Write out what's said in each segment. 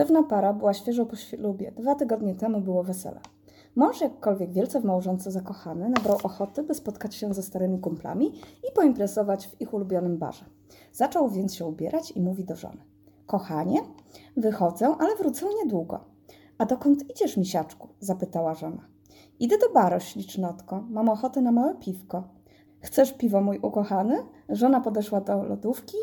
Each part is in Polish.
Pewna para była świeżo po ślubie. Dwa tygodnie temu było wesele. Mąż, jakkolwiek wielce w małżonce zakochany, nabrał ochoty, by spotkać się ze starymi kumplami i poimpresować w ich ulubionym barze. Zaczął więc się ubierać i mówi do żony. Kochanie, wychodzę, ale wrócę niedługo. A dokąd idziesz, misiaczku? zapytała żona. Idę do baru, ślicznotko. Mam ochotę na małe piwko. Chcesz piwo, mój ukochany? Żona podeszła do lodówki,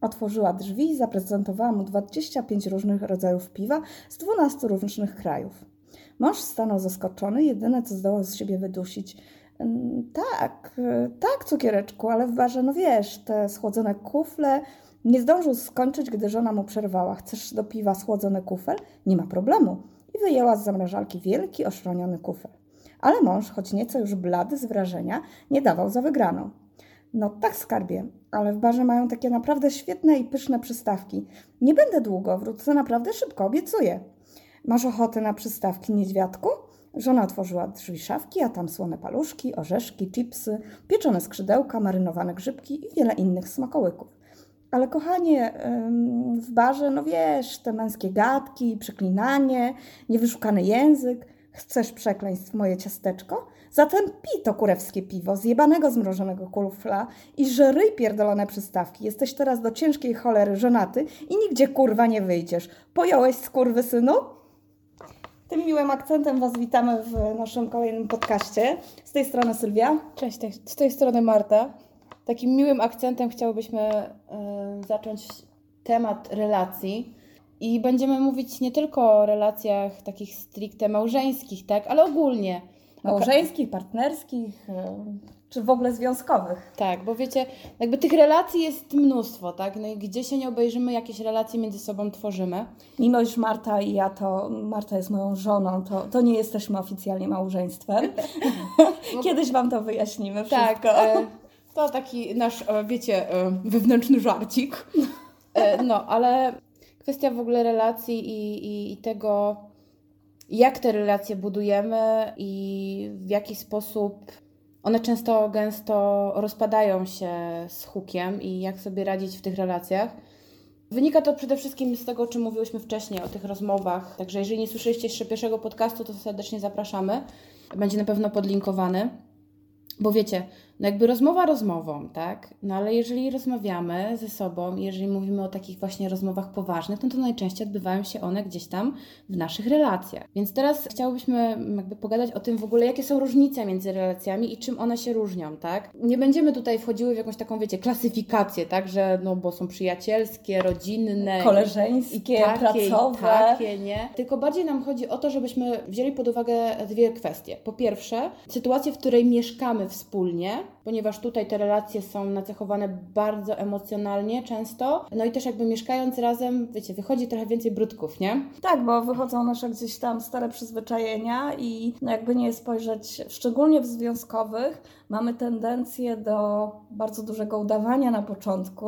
otworzyła drzwi i zaprezentowała mu 25 różnych rodzajów piwa z 12 różnych krajów. Mąż stanął zaskoczony, jedyne co zdołał z siebie wydusić. "Mm, Tak, tak, cukiereczku, ale w barze, no wiesz, te schłodzone kufle. Nie zdążył skończyć, gdy żona mu przerwała. Chcesz do piwa schłodzony kufel? Nie ma problemu. I wyjęła z zamrażalki wielki, oszroniony kufel. Ale mąż, choć nieco już blady z wrażenia, nie dawał za wygraną. No tak, skarbie, ale w barze mają takie naprawdę świetne i pyszne przystawki. Nie będę długo, wrócę naprawdę szybko, obiecuję. Masz ochotę na przystawki, niedźwiadku? Żona otworzyła drzwi szafki, a tam słone paluszki, orzeszki, chipsy, pieczone skrzydełka, marynowane grzybki i wiele innych smakołyków. Ale kochanie, w barze, no wiesz, te męskie gadki, przeklinanie, niewyszukany język. Chcesz przekleństw moje ciasteczko? Zatem pij to kurewskie piwo, zjebanego zmrożonego kulfla i żryj pierdolone przystawki. Jesteś teraz do ciężkiej cholery żonaty i nigdzie kurwa nie wyjdziesz. Pojąłeś skurwy synu? Tym miłym akcentem Was witamy w naszym kolejnym podcaście. Z tej strony Sylwia. Cześć, z tej strony Marta. Takim miłym akcentem chciałybyśmy e, zacząć temat relacji. I będziemy mówić nie tylko o relacjach takich stricte małżeńskich, tak, ale ogólnie. Małżeńskich, partnerskich, e, czy w ogóle związkowych. Tak, bo wiecie, jakby tych relacji jest mnóstwo, tak? No i gdzie się nie obejrzymy, jakieś relacje między sobą tworzymy. Mimo iż Marta i ja to, Marta jest moją żoną, to, to nie jesteśmy oficjalnie małżeństwem. Kiedyś Wam to wyjaśnimy wszystko. Tak, e, to taki nasz, e, wiecie, wewnętrzny żarcik. E, no, ale kwestia w ogóle relacji i, i, i tego, jak te relacje budujemy i w jaki sposób one często, gęsto rozpadają się z hukiem i jak sobie radzić w tych relacjach. Wynika to przede wszystkim z tego, o czym mówiłyśmy wcześniej, o tych rozmowach. Także jeżeli nie słyszeliście jeszcze pierwszego podcastu, to serdecznie zapraszamy. Będzie na pewno podlinkowany. Bo wiecie, no jakby rozmowa rozmową, tak? No ale jeżeli rozmawiamy ze sobą, jeżeli mówimy o takich właśnie rozmowach poważnych, no to najczęściej odbywają się one gdzieś tam w naszych relacjach. Więc teraz chciałybyśmy jakby pogadać o tym w ogóle, jakie są różnice między relacjami i czym one się różnią, tak? Nie będziemy tutaj wchodziły w jakąś taką, wiecie, klasyfikację, tak? Że no bo są przyjacielskie, rodzinne, Koleżeńskie, takie, pracowe. Takie, nie? Tylko bardziej nam chodzi o to, żebyśmy wzięli pod uwagę dwie kwestie. Po pierwsze, sytuację, w której mieszkamy wspólnie, ponieważ tutaj te relacje są nacechowane bardzo emocjonalnie często. No i też jakby mieszkając razem, wiecie, wychodzi trochę więcej brudków, nie? Tak, bo wychodzą nasze gdzieś tam stare przyzwyczajenia i no jakby nie spojrzeć, szczególnie w związkowych, mamy tendencję do bardzo dużego udawania na początku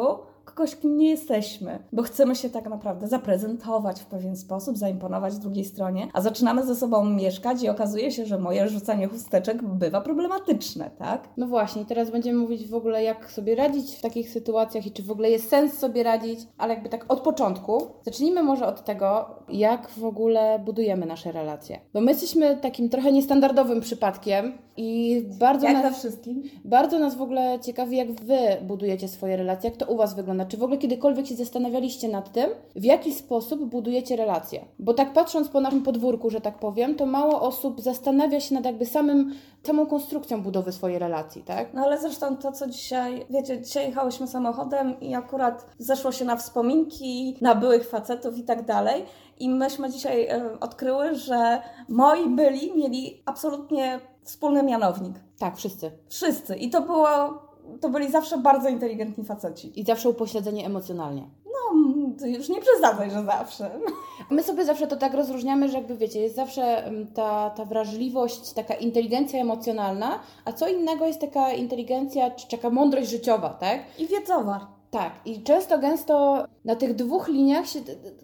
kogoś, kim nie jesteśmy, bo chcemy się tak naprawdę zaprezentować w pewien sposób, zaimponować drugiej stronie, a zaczynamy ze sobą mieszkać i okazuje się, że moje rzucanie chusteczek bywa problematyczne, tak? No właśnie, teraz będziemy mówić w ogóle, jak sobie radzić w takich sytuacjach i czy w ogóle jest sens sobie radzić, ale jakby tak od początku. Zacznijmy może od tego, jak w ogóle budujemy nasze relacje. Bo my jesteśmy takim trochę niestandardowym przypadkiem i bardzo Jak nas, wszystkim. bardzo nas w ogóle ciekawi, jak Wy budujecie swoje relacje, jak to u Was wygląda. Czy w ogóle kiedykolwiek się zastanawialiście nad tym, w jaki sposób budujecie relacje? Bo tak patrząc po naszym podwórku, że tak powiem, to mało osób zastanawia się nad jakby samym, samą konstrukcją budowy swojej relacji, tak? No ale zresztą to, co dzisiaj, wiecie, dzisiaj jechałyśmy samochodem i akurat zeszło się na wspominki, na byłych facetów i tak dalej. I myśmy dzisiaj e, odkryły, że moi byli mieli absolutnie wspólny mianownik. Tak, wszyscy. Wszyscy. I to było, to byli zawsze bardzo inteligentni faceci. I zawsze upośledzenie emocjonalnie. No, to już nie przesadzaj, że zawsze. My sobie zawsze to tak rozróżniamy, że jakby wiecie, jest zawsze mm, ta, ta wrażliwość, taka inteligencja emocjonalna, a co innego jest taka inteligencja, czy taka mądrość życiowa, tak? I wiedzowa. Tak, i często, gęsto na tych dwóch liniach się,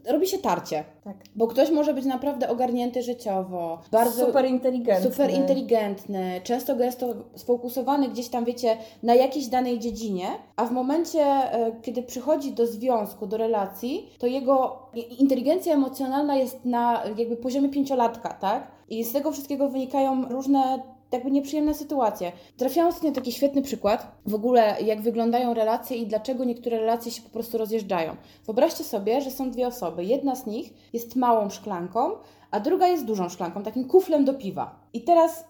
robi się tarcie. Tak. Bo ktoś może być naprawdę ogarnięty życiowo, bardzo Super inteligentny. super inteligentny, często gęsto sfokusowany gdzieś tam, wiecie, na jakiejś danej dziedzinie, a w momencie, e, kiedy przychodzi do związku, do relacji, to jego inteligencja emocjonalna jest na jakby poziomie pięciolatka, tak? I z tego wszystkiego wynikają różne jakby nieprzyjemne sytuacje. Trafiłam ostatnio taki świetny przykład, w ogóle jak wyglądają relacje i dlaczego niektóre relacje się po prostu rozjeżdżają. Wyobraźcie sobie, że są dwie osoby. Jedna z nich jest małą szklanką, a druga jest dużą szklanką, takim kuflem do piwa. I teraz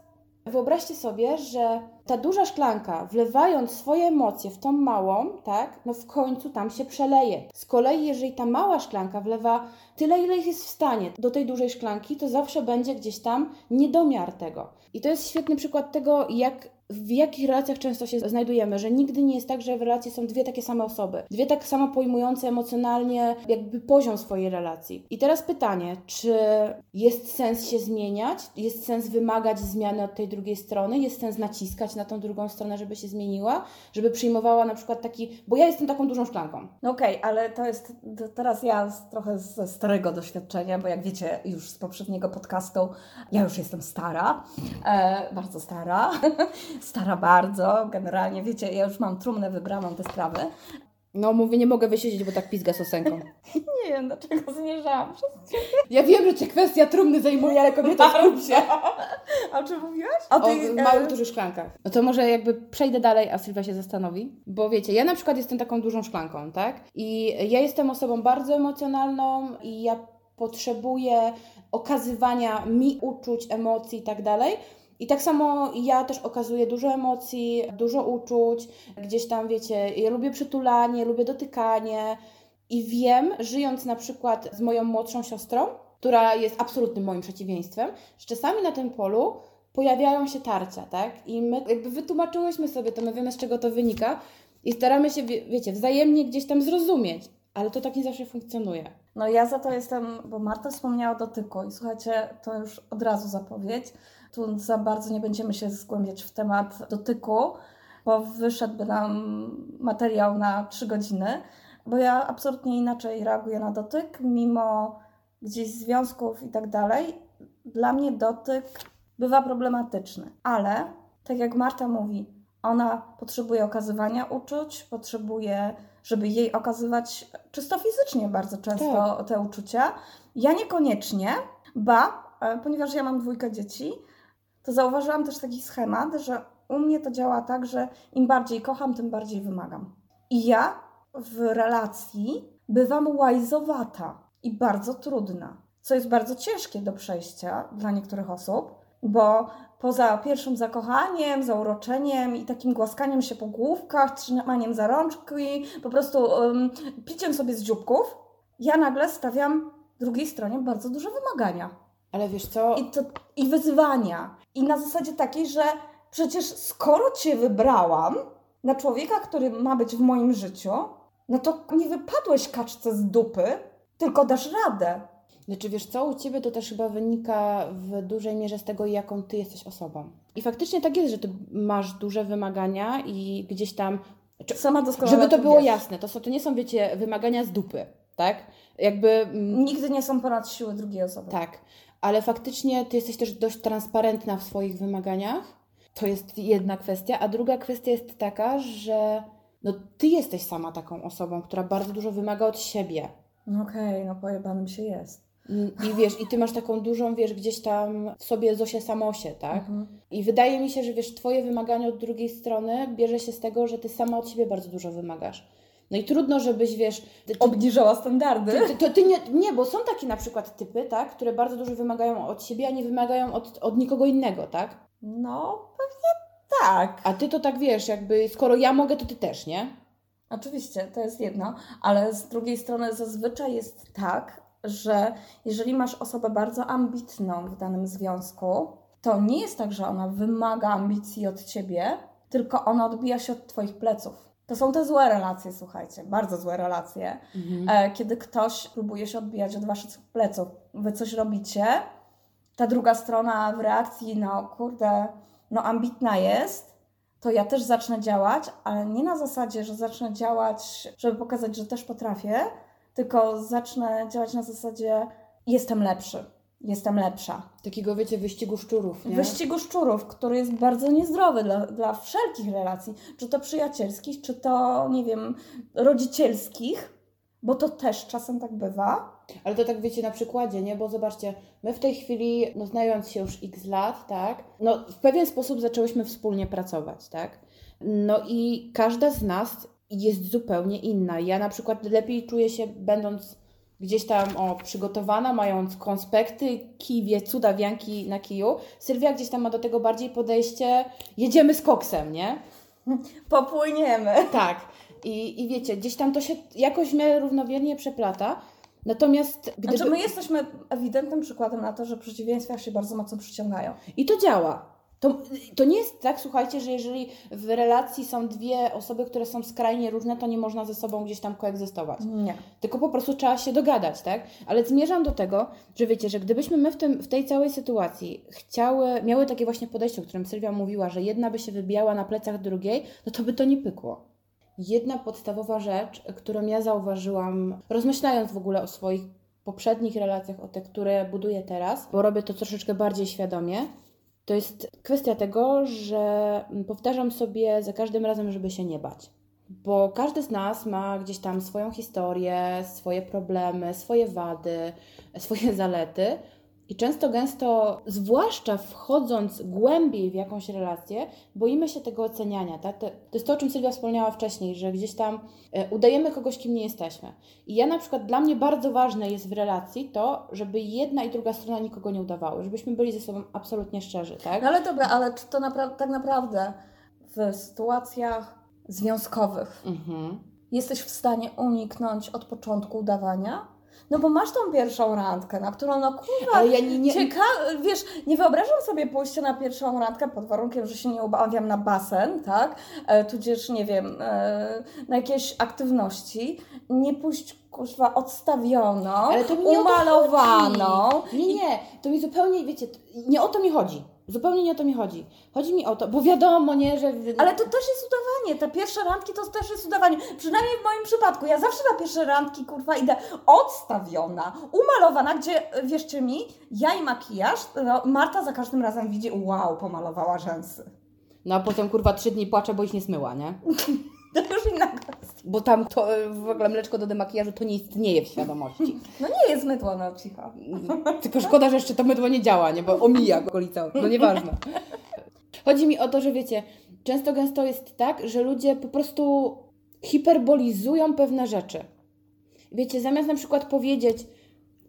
wyobraźcie sobie, że ta duża szklanka, wlewając swoje emocje w tą małą, tak, no w końcu tam się przeleje. Z kolei, jeżeli ta mała szklanka wlewa tyle, ile jest w stanie do tej dużej szklanki, to zawsze będzie gdzieś tam niedomiar tego. I to jest świetny przykład tego, jak w jakich relacjach często się znajdujemy, że nigdy nie jest tak, że w relacji są dwie takie same osoby, dwie tak samo pojmujące emocjonalnie jakby poziom swojej relacji. I teraz pytanie, czy jest sens się zmieniać? Jest sens wymagać zmiany od tej drugiej strony? Jest sens naciskać na tą drugą stronę, żeby się zmieniła? Żeby przyjmowała na przykład taki, bo ja jestem taką dużą szklanką. No okej, ale to jest to teraz ja z, trochę ze starego doświadczenia, bo jak wiecie już z poprzedniego podcastu, ja już jestem stara, e, bardzo stara, stara bardzo, generalnie wiecie, ja już mam trumnę wybraną te sprawy. No mówię, nie mogę wysiedzieć, bo tak pizga sosenką. Nie wiem, do czego zmierzałam Ja wiem, że Cię kwestia trumny zajmuje, ale kobieta skup się. A o czym mówiłaś? O małych, dużych szklankach. No to może jakby przejdę dalej, a Sylwia się zastanowi. Bo wiecie, ja na przykład jestem taką dużą szklanką, tak? I ja jestem osobą bardzo emocjonalną i ja potrzebuję okazywania mi uczuć, emocji i tak dalej. I tak samo ja też okazuję dużo emocji, dużo uczuć, gdzieś tam wiecie, ja lubię przytulanie, lubię dotykanie i wiem, żyjąc na przykład z moją młodszą siostrą, która jest absolutnym moim przeciwieństwem, że czasami na tym polu pojawiają się tarcia, tak? I my jakby wytłumaczyłyśmy sobie to, my wiemy z czego to wynika i staramy się, wie, wiecie, wzajemnie gdzieś tam zrozumieć, ale to tak nie zawsze funkcjonuje. No ja za to jestem, bo Marta wspomniała o dotyku i słuchajcie, to już od razu zapowiedź. Tu za bardzo nie będziemy się zgłębiać w temat dotyku, bo wyszedłby nam materiał na trzy godziny, bo ja absolutnie inaczej reaguję na dotyk, mimo gdzieś związków i tak dalej. Dla mnie dotyk bywa problematyczny, ale tak jak Marta mówi, ona potrzebuje okazywania uczuć, potrzebuje, żeby jej okazywać czysto fizycznie bardzo często Tak. te uczucia. Ja niekoniecznie, ba, e, ponieważ ja mam dwójkę dzieci, to zauważyłam też taki schemat, że u mnie to działa tak, że im bardziej kocham, tym bardziej wymagam. I ja w relacji bywam łajzowata i bardzo trudna, co jest bardzo ciężkie do przejścia dla niektórych osób, bo poza pierwszym zakochaniem, zauroczeniem i takim głaskaniem się po główkach, trzymaniem za rączki, po prostu um, piciem sobie z dzióbków, ja nagle stawiam drugiej stronie bardzo duże wymagania. Ale wiesz co? I, to, I wyzwania. I na zasadzie takiej, że przecież skoro Cię wybrałam na człowieka, który ma być w moim życiu, no to nie wypadłeś kaczce z dupy, tylko dasz radę. Znaczy wiesz co, u Ciebie to też chyba wynika w dużej mierze z tego, jaką Ty jesteś osobą. I faktycznie tak jest, że Ty masz duże wymagania i gdzieś tam... Sama doskonale Żeby to to było wiesz. jasne, to, są, to nie są, wiecie, wymagania z dupy, tak? Jakby... mm, Nigdy nie są ponad siły drugiej osoby. Tak, ale faktycznie ty jesteś też dość transparentna w swoich wymaganiach. To jest jedna kwestia, a druga kwestia jest taka, że no ty jesteś sama taką osobą, która bardzo dużo wymaga od siebie. No Okej, no pojebanym się jest. I wiesz, i ty masz taką dużą, wiesz, gdzieś tam w sobie Zosię Samosie, tak? Mhm. I wydaje mi się, że wiesz, twoje wymaganie od drugiej strony bierze się z tego, że ty sama od siebie bardzo dużo wymagasz. No i trudno, żebyś, wiesz... Ty, ty, Obniżała standardy. ty, to ty nie, nie, bo są takie na przykład typy, tak? Które bardzo dużo wymagają od siebie, a nie wymagają od, od nikogo innego, tak? No, pewnie tak. A ty to tak wiesz, jakby skoro ja mogę, to ty też, nie? Oczywiście, to jest jedno, ale z drugiej strony zazwyczaj jest tak, że jeżeli masz osobę bardzo ambitną w danym związku, to nie jest tak, że ona wymaga ambicji od ciebie, tylko ona odbija się od twoich pleców. To są te złe relacje, słuchajcie, bardzo złe relacje, e, kiedy ktoś próbuje się odbijać od waszych pleców. Wy coś robicie, ta druga strona w reakcji, no kurde, no ambitna jest, to ja też zacznę działać, ale nie na zasadzie, że zacznę działać, żeby pokazać, że też potrafię, tylko zacznę działać na zasadzie jestem lepszy, jestem lepsza. Takiego, wiecie, wyścigu szczurów, nie? Wyścigu szczurów, który jest bardzo niezdrowy dla, dla wszelkich relacji, czy to przyjacielskich, czy to, nie wiem, rodzicielskich, bo to też czasem tak bywa. Ale to tak wiecie na przykładzie, nie? Bo zobaczcie, my w tej chwili, no znając się już x lat, tak? No w pewien sposób zaczęłyśmy wspólnie pracować, tak? No i każda z nas jest zupełnie inna. Ja na przykład lepiej czuję się będąc gdzieś tam o, przygotowana, mając konspekty, kiwie, cuda wianki na kiju. Sylwia gdzieś tam ma do tego bardziej podejście, jedziemy z koksem, nie? Popłyniemy. Tak. I, I wiecie, gdzieś tam to się jakoś w miarę równowiernie przeplata. Natomiast gdyby... Znaczy my jesteśmy ewidentnym przykładem na to, że przeciwieństwa się bardzo mocno przyciągają. I to działa. To, to nie jest tak, słuchajcie, że jeżeli w relacji są dwie osoby, które są skrajnie różne, to nie można ze sobą gdzieś tam koegzystować. Nie. Tylko po prostu trzeba się dogadać, tak? Ale zmierzam do tego, że wiecie, że gdybyśmy my w, tym, w tej całej sytuacji chciały, miały takie właśnie podejście, o którym Sylwia mówiła, że jedna by się wybijała na plecach drugiej, no to by to nie pykło. Jedna podstawowa rzecz, którą ja zauważyłam, rozmyślając w ogóle o swoich poprzednich relacjach, o te, które buduję teraz, bo robię to troszeczkę bardziej świadomie, to jest kwestia tego, że powtarzam sobie za każdym razem, żeby się nie bać. Bo każdy z nas ma gdzieś tam swoją historię, swoje problemy, swoje wady, swoje zalety. I często, gęsto, zwłaszcza wchodząc głębiej w jakąś relację, boimy się tego oceniania. Tak? To, jest to, o czym Sylwia wspomniała wcześniej, że gdzieś tam e, udajemy kogoś, kim nie jesteśmy. I ja na przykład, dla mnie bardzo ważne jest w relacji to, żeby jedna i druga strona nikogo nie udawały, żebyśmy byli ze sobą absolutnie szczerzy. Tak? No ale dobra, ale czy to napra- tak naprawdę w sytuacjach związkowych Mhm. jesteś w stanie uniknąć od początku udawania? No bo masz tą pierwszą randkę, na którą no kurwa, Ale ja nie, nie, cieka- wiesz, nie wyobrażam sobie pójścia na pierwszą randkę pod warunkiem, że się nie ubawiam na basen, tak? E, tudzież, nie wiem, e, na jakieś aktywności, nie pójść kurwa odstawioną, Ale to mi nie umalowaną. Nie, nie, to mi zupełnie, wiecie, nie o to mi chodzi. Zupełnie nie o to mi chodzi. Chodzi mi o to, bo wiadomo, nie, że... Ale to też jest udawanie. Te pierwsze randki to też jest udawanie. Przynajmniej w moim przypadku. Ja zawsze na pierwsze randki, kurwa, idę odstawiona, umalowana, gdzie, wierzcie mi, ja i makijaż, no, Marta za każdym razem widzi, wow, pomalowała rzęsy. No a potem, kurwa, trzy dni płaczę, bo ich nie zmyła, nie? To już inna. Bo tam to e, w ogóle mleczko do demakijażu to nie istnieje w świadomości. No nie jest mydło, no cicho. Tylko szkoda, że jeszcze to mydło nie działa, nie? Bo omija okolica. No nieważne. Chodzi mi o to, że wiecie, często gęsto jest tak, że ludzie po prostu hiperbolizują pewne rzeczy. Wiecie, zamiast na przykład powiedzieć,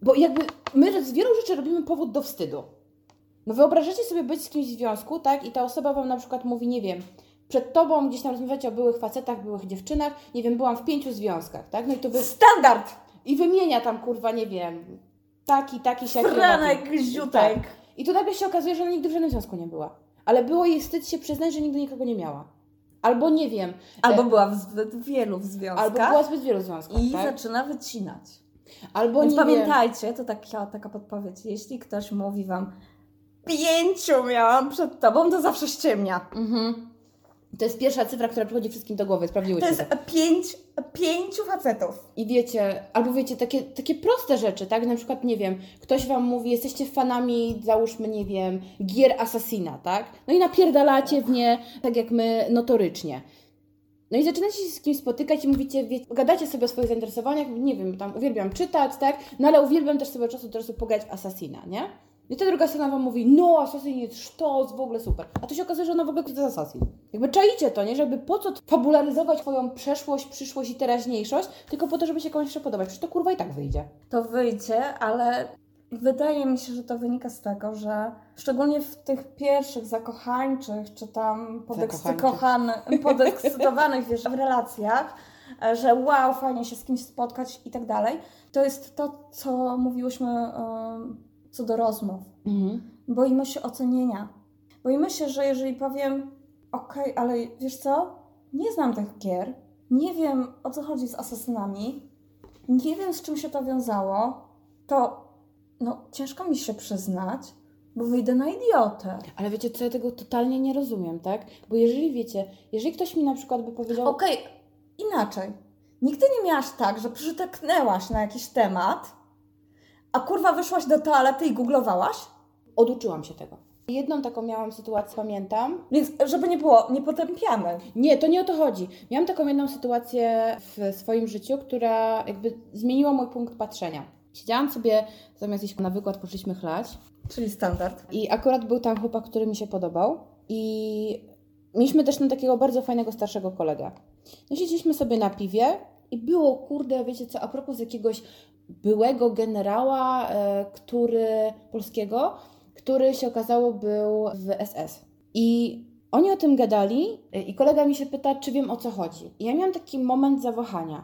bo jakby my z wielu rzeczy robimy powód do wstydu. No wyobrażacie sobie być z kimś w związku, tak? I ta osoba wam na przykład mówi, nie wiem, przed tobą gdzieś tam rozmawiacie o byłych facetach, byłych dziewczynach, nie wiem, byłam w pięciu związkach, tak? No i to wy... Standard! I wymienia tam, kurwa, nie wiem, taki, taki, siaki. Franek, ziutek. Tak. I tu nagle się okazuje, że ona nigdy w żadnym związku nie była. Ale było jej wstyd się przyznać, że nigdy nikogo nie miała. Albo nie wiem. Albo e, była w zbyt wielu związkach. albo była w zbyt wielu związkach. I tak? zaczyna wycinać. Albo Więc nie wiem. pamiętajcie, to taka, taka podpowiedź, jeśli ktoś mówi Wam pięciu miałam przed Tobą, to zawsze ściemnia. Mhm. To jest pierwsza cyfra, która przychodzi wszystkim do głowy. To Sprawdziłyśmy jest to. pięć, pięciu facetów. I wiecie, albo wiecie, takie, takie proste rzeczy, tak? Na przykład, nie wiem, ktoś Wam mówi, jesteście fanami, załóżmy, nie wiem, gier Assassina, tak? No i napierdalacie w nie, tak jak my, notorycznie. No i zaczynacie się z kimś spotykać i mówicie, wie, gadacie sobie o swoich zainteresowaniach, nie wiem, tam uwielbiam czytać, tak? No ale uwielbiam też sobie czasu do czasu pograć w Assassina, nie? I ta druga strona Wam mówi, no Assassin jest sztos, w ogóle super. A to się okazuje, że ona w ogóle jest Assassin. Jakby czaicie to, nie? Żeby po co fabularyzować Twoją przeszłość, przyszłość i teraźniejszość, tylko po to, żeby się komuś jeszcze podobać. Przecież to kurwa i tak wyjdzie. To wyjdzie, ale wydaje mi się, że to wynika z tego, że szczególnie w tych pierwszych zakochańczych, czy tam podekscytowanych, podekscytowanych wiesz, w relacjach, że wow, fajnie się z kimś spotkać i tak dalej, to jest to, co mówiłyśmy co do rozmów. Mhm. Boimy się ocenienia. Boimy się, że jeżeli powiem, okej, ale wiesz co, nie znam tych gier, nie wiem o co chodzi z asasynami, nie wiem z czym się to wiązało, to no, ciężko mi się przyznać, bo wyjdę na idiotę. Ale wiecie co, ja tego totalnie nie rozumiem, tak? Bo jeżeli wiecie, jeżeli ktoś mi na przykład by powiedział... Okej, inaczej. Nigdy nie miałaś tak, że przytaknęłaś na jakiś temat, a kurwa wyszłaś do toalety i googlowałaś? Oduczyłam się tego. Jedną taką miałam sytuację, pamiętam. Więc żeby nie było, nie potępiamy. Nie, to nie o to chodzi. Miałam taką jedną sytuację w swoim życiu, która jakby zmieniła mój punkt patrzenia. Siedziałam sobie, zamiast iść na wykład, poszliśmy chlać. Czyli standard. I akurat był tam chłopak, który mi się podobał. I mieliśmy też na takiego bardzo fajnego starszego kolegę. No siedzieliśmy sobie na piwie i było, kurde, wiecie co, a propos jakiegoś byłego generała, e, który, polskiego, który się okazało był w SS. I oni o tym gadali e, i kolega mi się pyta, czy wiem o co chodzi. I ja miałam taki moment zawahania.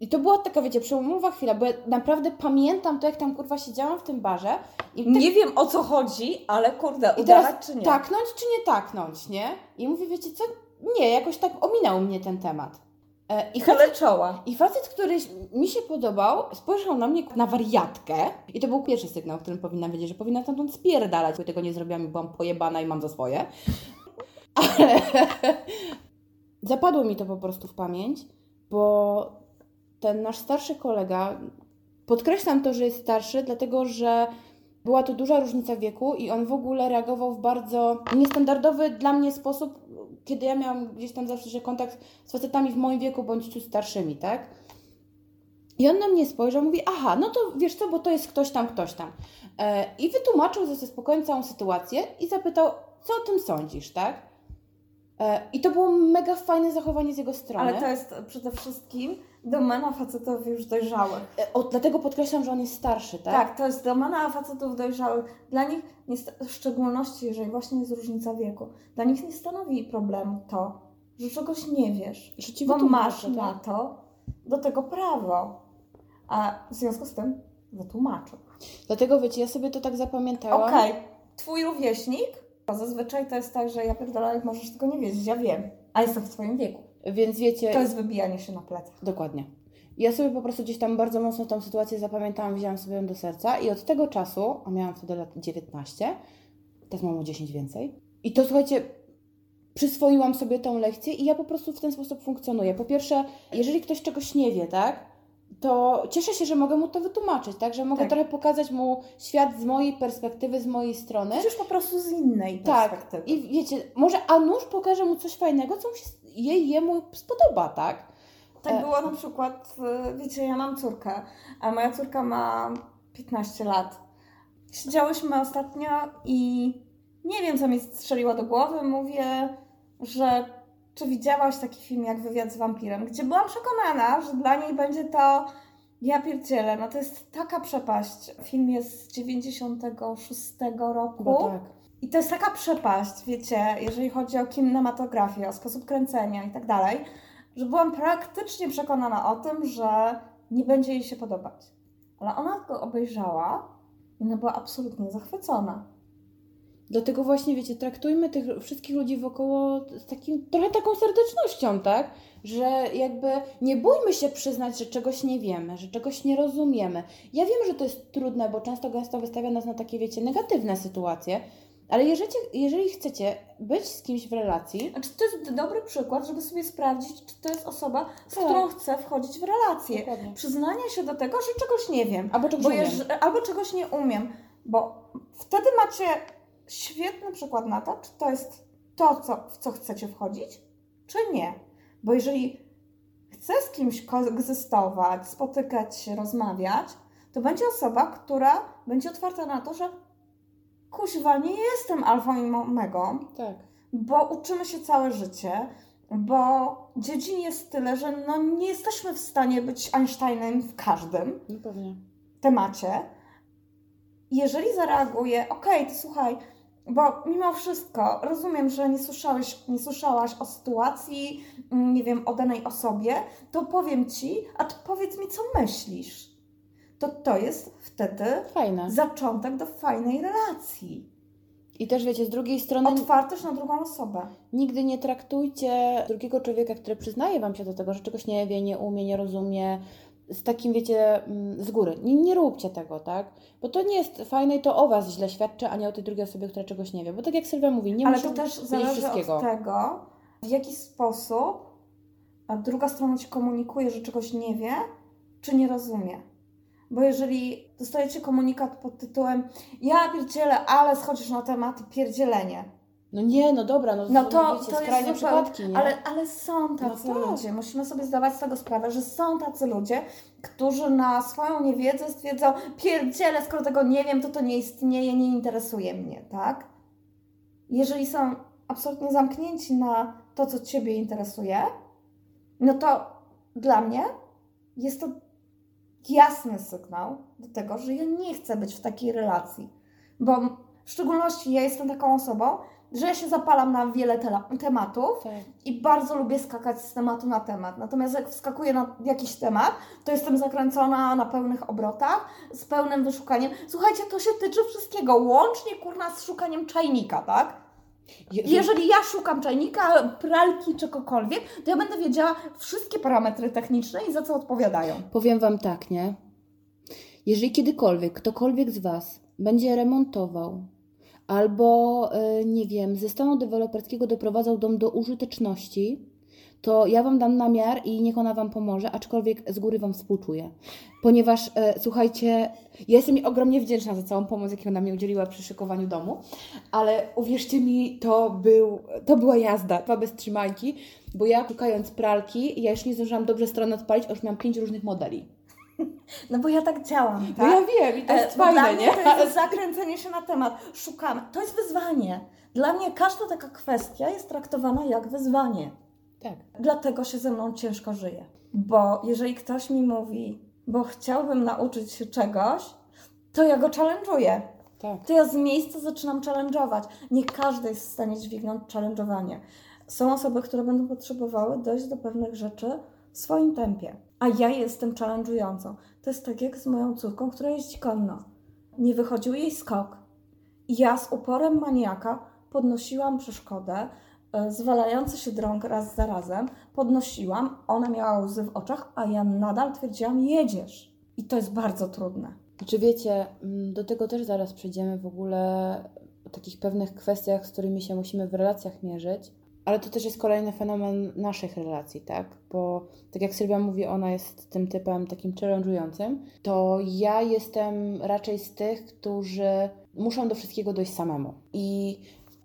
I to była taka, wiecie, przełomowa chwila, bo ja naprawdę pamiętam to, jak tam kurwa siedziałam w tym barze. I tak- Nie wiem o co chodzi, ale kurde, i teraz czy nie? taknąć czy nie taknąć, nie? I mówię, wiecie co? Nie, jakoś tak ominął mnie ten temat. E, I facet, czoła. I facet, który mi się podobał, spojrzał na mnie na wariatkę. I to był pierwszy sygnał, którym powinnam wiedzieć, że powinna stamtąd spierdalać. Bo tego nie zrobiłam i byłam pojebana i mam za swoje. Ale zapadło mi to po prostu w pamięć, bo ten nasz starszy kolega, podkreślam to, że jest starszy, dlatego że była to duża różnica wieku i on w ogóle reagował w bardzo niestandardowy dla mnie sposób, kiedy ja miałam gdzieś tam zawsze że kontakt z facetami w moim wieku bądź ciut starszymi, tak? I on na mnie spojrzał, mówi, aha, no to wiesz co, bo to jest ktoś tam, ktoś tam. E, I wytłumaczył ze spokojnie całą sytuację i zapytał, co o tym sądzisz, tak? E, I to było mega fajne zachowanie z jego strony. Ale to jest przede wszystkim domena facetów już dojrzałych. E, O, dlatego podkreślam, że on jest starszy, tak? Tak, to jest domena facetów dojrzałych. Dla nich, nie w szczególności jeżeli właśnie jest różnica wieku, dla nich nie stanowi problemu to, że czegoś nie wiesz. Że ci Bo masz tak? na to do tego prawo. A w związku z tym wytłumaczył. Dlatego wiecie, ja sobie to tak zapamiętałam. Okej, twój rówieśnik, to zazwyczaj to jest tak, że ja pierdolę, jak możesz tego nie wiedzieć, ja wiem, a jestem w twoim wieku. Więc wiecie, To jest wybijanie się na plecach. Dokładnie. Ja sobie po prostu gdzieś tam bardzo mocno tą sytuację zapamiętałam, wzięłam sobie ją do serca i od tego czasu, a miałam wtedy lat 19, teraz mam o 10 więcej. I to słuchajcie, przyswoiłam sobie tą lekcję i ja po prostu w ten sposób funkcjonuję. Po pierwsze, jeżeli ktoś czegoś nie wie, tak, to cieszę się, że mogę mu to wytłumaczyć, tak, że mogę Tak. trochę pokazać mu świat z mojej perspektywy, z mojej strony. Już po prostu z innej Tak, perspektywy. i wiecie, może a nóż pokaże mu coś fajnego, co mu się jej, jemu spodoba, tak? Tak E, było na przykład, y, wiecie, ja mam córkę, a moja córka ma 15 lat. Siedziałyśmy ostatnio i nie wiem, co mi strzeliło do głowy. Mówię, że czy widziałaś taki film jak Wywiad z wampirem, gdzie byłam przekonana, że dla niej będzie to ja pierdzielę, no to jest taka przepaść. Film jest z 96 roku. Chyba tak. I to jest taka przepaść, wiecie, jeżeli chodzi o kinematografię, o sposób kręcenia i tak dalej, że byłam praktycznie przekonana o tym, że nie będzie jej się podobać. Ale ona go obejrzała i ona była absolutnie zachwycona. Dlatego właśnie, wiecie, traktujmy tych wszystkich ludzi wokoło z takim, trochę taką serdecznością, tak? Że jakby nie bójmy się przyznać, że czegoś nie wiemy, że czegoś nie rozumiemy. Ja wiem, że to jest trudne, bo często gęsto wystawia nas na takie, wiecie, negatywne sytuacje, ale jeżeli, jeżeli chcecie być z kimś w relacji, Znaczy, to jest dobry przykład, żeby sobie sprawdzić, czy to jest osoba, z Tak. którą chcę wchodzić w relację. Dokładnie. Przyznanie się do tego, że czegoś nie wiem. albo czegoś Bo umiem. jeż- albo czegoś nie umiem, bo wtedy macie świetny przykład na to, czy to jest to, co, w co chcecie wchodzić, czy nie. Bo jeżeli chcę z kimś koegzystować, spotykać się, rozmawiać, to będzie osoba, która będzie otwarta na to, że kuźwa, nie jestem alfą i omegą, Tak. bo uczymy się całe życie, bo dziedzin jest tyle, że no nie jesteśmy w stanie być Einsteinem w każdym No temacie, jeżeli zareaguje, okej, to słuchaj, bo mimo wszystko rozumiem, że nie słyszałeś, nie słyszałaś o sytuacji, mm, nie wiem, o danej osobie, to powiem ci, a ty powiedz mi, co myślisz. To to jest wtedy Fajne. zaczątek do fajnej relacji. I też wiecie, z drugiej strony Otwartość na drugą osobę. nigdy nie traktujcie drugiego człowieka, który przyznaje Wam się do tego, że czegoś nie wie, nie umie, nie rozumie, z takim, wiecie, mm, z góry. Nie, nie róbcie tego, tak? Bo to nie jest fajne i to o Was źle świadczy, a nie o tej drugiej osobie, która czegoś nie wie. Bo tak jak Sylwia mówi, nie Ale to też zależy wszystkiego. od tego, w jaki sposób druga strona ci komunikuje, że czegoś nie wie, czy nie rozumie. Bo jeżeli dostajecie komunikat pod tytułem ja pierdzielę, ale schodzisz na temat pierdzielenie, No nie, no dobra, no, no to, wiecie, to skrajne jest zupełnie, przypadki, nie? ale, ale są tacy No tak. ludzie, musimy sobie zdawać z tego sprawę, że są tacy ludzie, którzy na swoją niewiedzę stwierdzą pierdzielę, skoro tego nie wiem, to to nie istnieje, nie interesuje mnie, tak? Jeżeli są absolutnie zamknięci na to, co Ciebie interesuje, no to dla mnie jest to jasny sygnał do tego, że ja nie chcę być w takiej relacji. Bo w szczególności ja jestem taką osobą, że ja się zapalam na wiele tela- tematów Tak. i bardzo lubię skakać z tematu na temat. Natomiast jak wskakuję na jakiś temat, to jestem zakręcona na pełnych obrotach, z pełnym wyszukaniem. Słuchajcie, to się tyczy wszystkiego, łącznie kurna z szukaniem czajnika, tak? Je- Jeżeli ja szukam czajnika, pralki, czegokolwiek, to ja będę wiedziała wszystkie parametry techniczne i za co odpowiadają. Powiem Wam tak, nie? Jeżeli kiedykolwiek ktokolwiek z Was będzie remontował albo, e, nie wiem, ze stanu deweloperskiego doprowadzał dom do użyteczności, to ja Wam dam namiar i niech ona Wam pomoże, aczkolwiek z góry Wam współczuję. Ponieważ, e, słuchajcie, ja jestem jej ogromnie wdzięczna za całą pomoc, jaką ona mi udzieliła przy szykowaniu domu, ale uwierzcie mi, to, był, to była jazda, dwa bez trzymajki, bo ja szukając pralki, ja już nie zdążyłam dobrze strony odpalić, a już miałam pięć różnych modeli. No bo ja tak działam, No tak? ja wiem i to jest E, fajne, dla mnie nie? to jest zakręcenie się na temat. Szukamy. To jest wyzwanie. Dla mnie każda taka kwestia jest traktowana jak wyzwanie. Tak. Dlatego się ze mną ciężko żyje. Bo jeżeli ktoś mi mówi, bo chciałbym nauczyć się czegoś, to ja go challenge'uję. Tak. To ja z miejsca zaczynam challenge'ować. Nie każdy jest w stanie dźwignąć challenge'owanie. Są osoby, które będą potrzebowały dojść do pewnych rzeczy w swoim tempie. A ja jestem challenge'ującą. To jest tak jak z moją córką, która jeździ konno. Nie wychodził jej skok. Ja z uporem maniaka podnosiłam przeszkodę, e, zwalający się drąg raz za razem. Podnosiłam, ona miała łzy w oczach, a ja nadal twierdziłam, jedziesz. I to jest bardzo trudne. Czy wiecie, mm, do tego też zaraz przejdziemy w ogóle o takich pewnych kwestiach, z którymi się musimy w relacjach mierzyć. Ale to też jest kolejny fenomen naszych relacji, tak? Bo tak jak Sylwia mówi, ona jest tym typem takim challenge'ującym, to ja jestem raczej z tych, którzy muszą do wszystkiego dojść samemu. I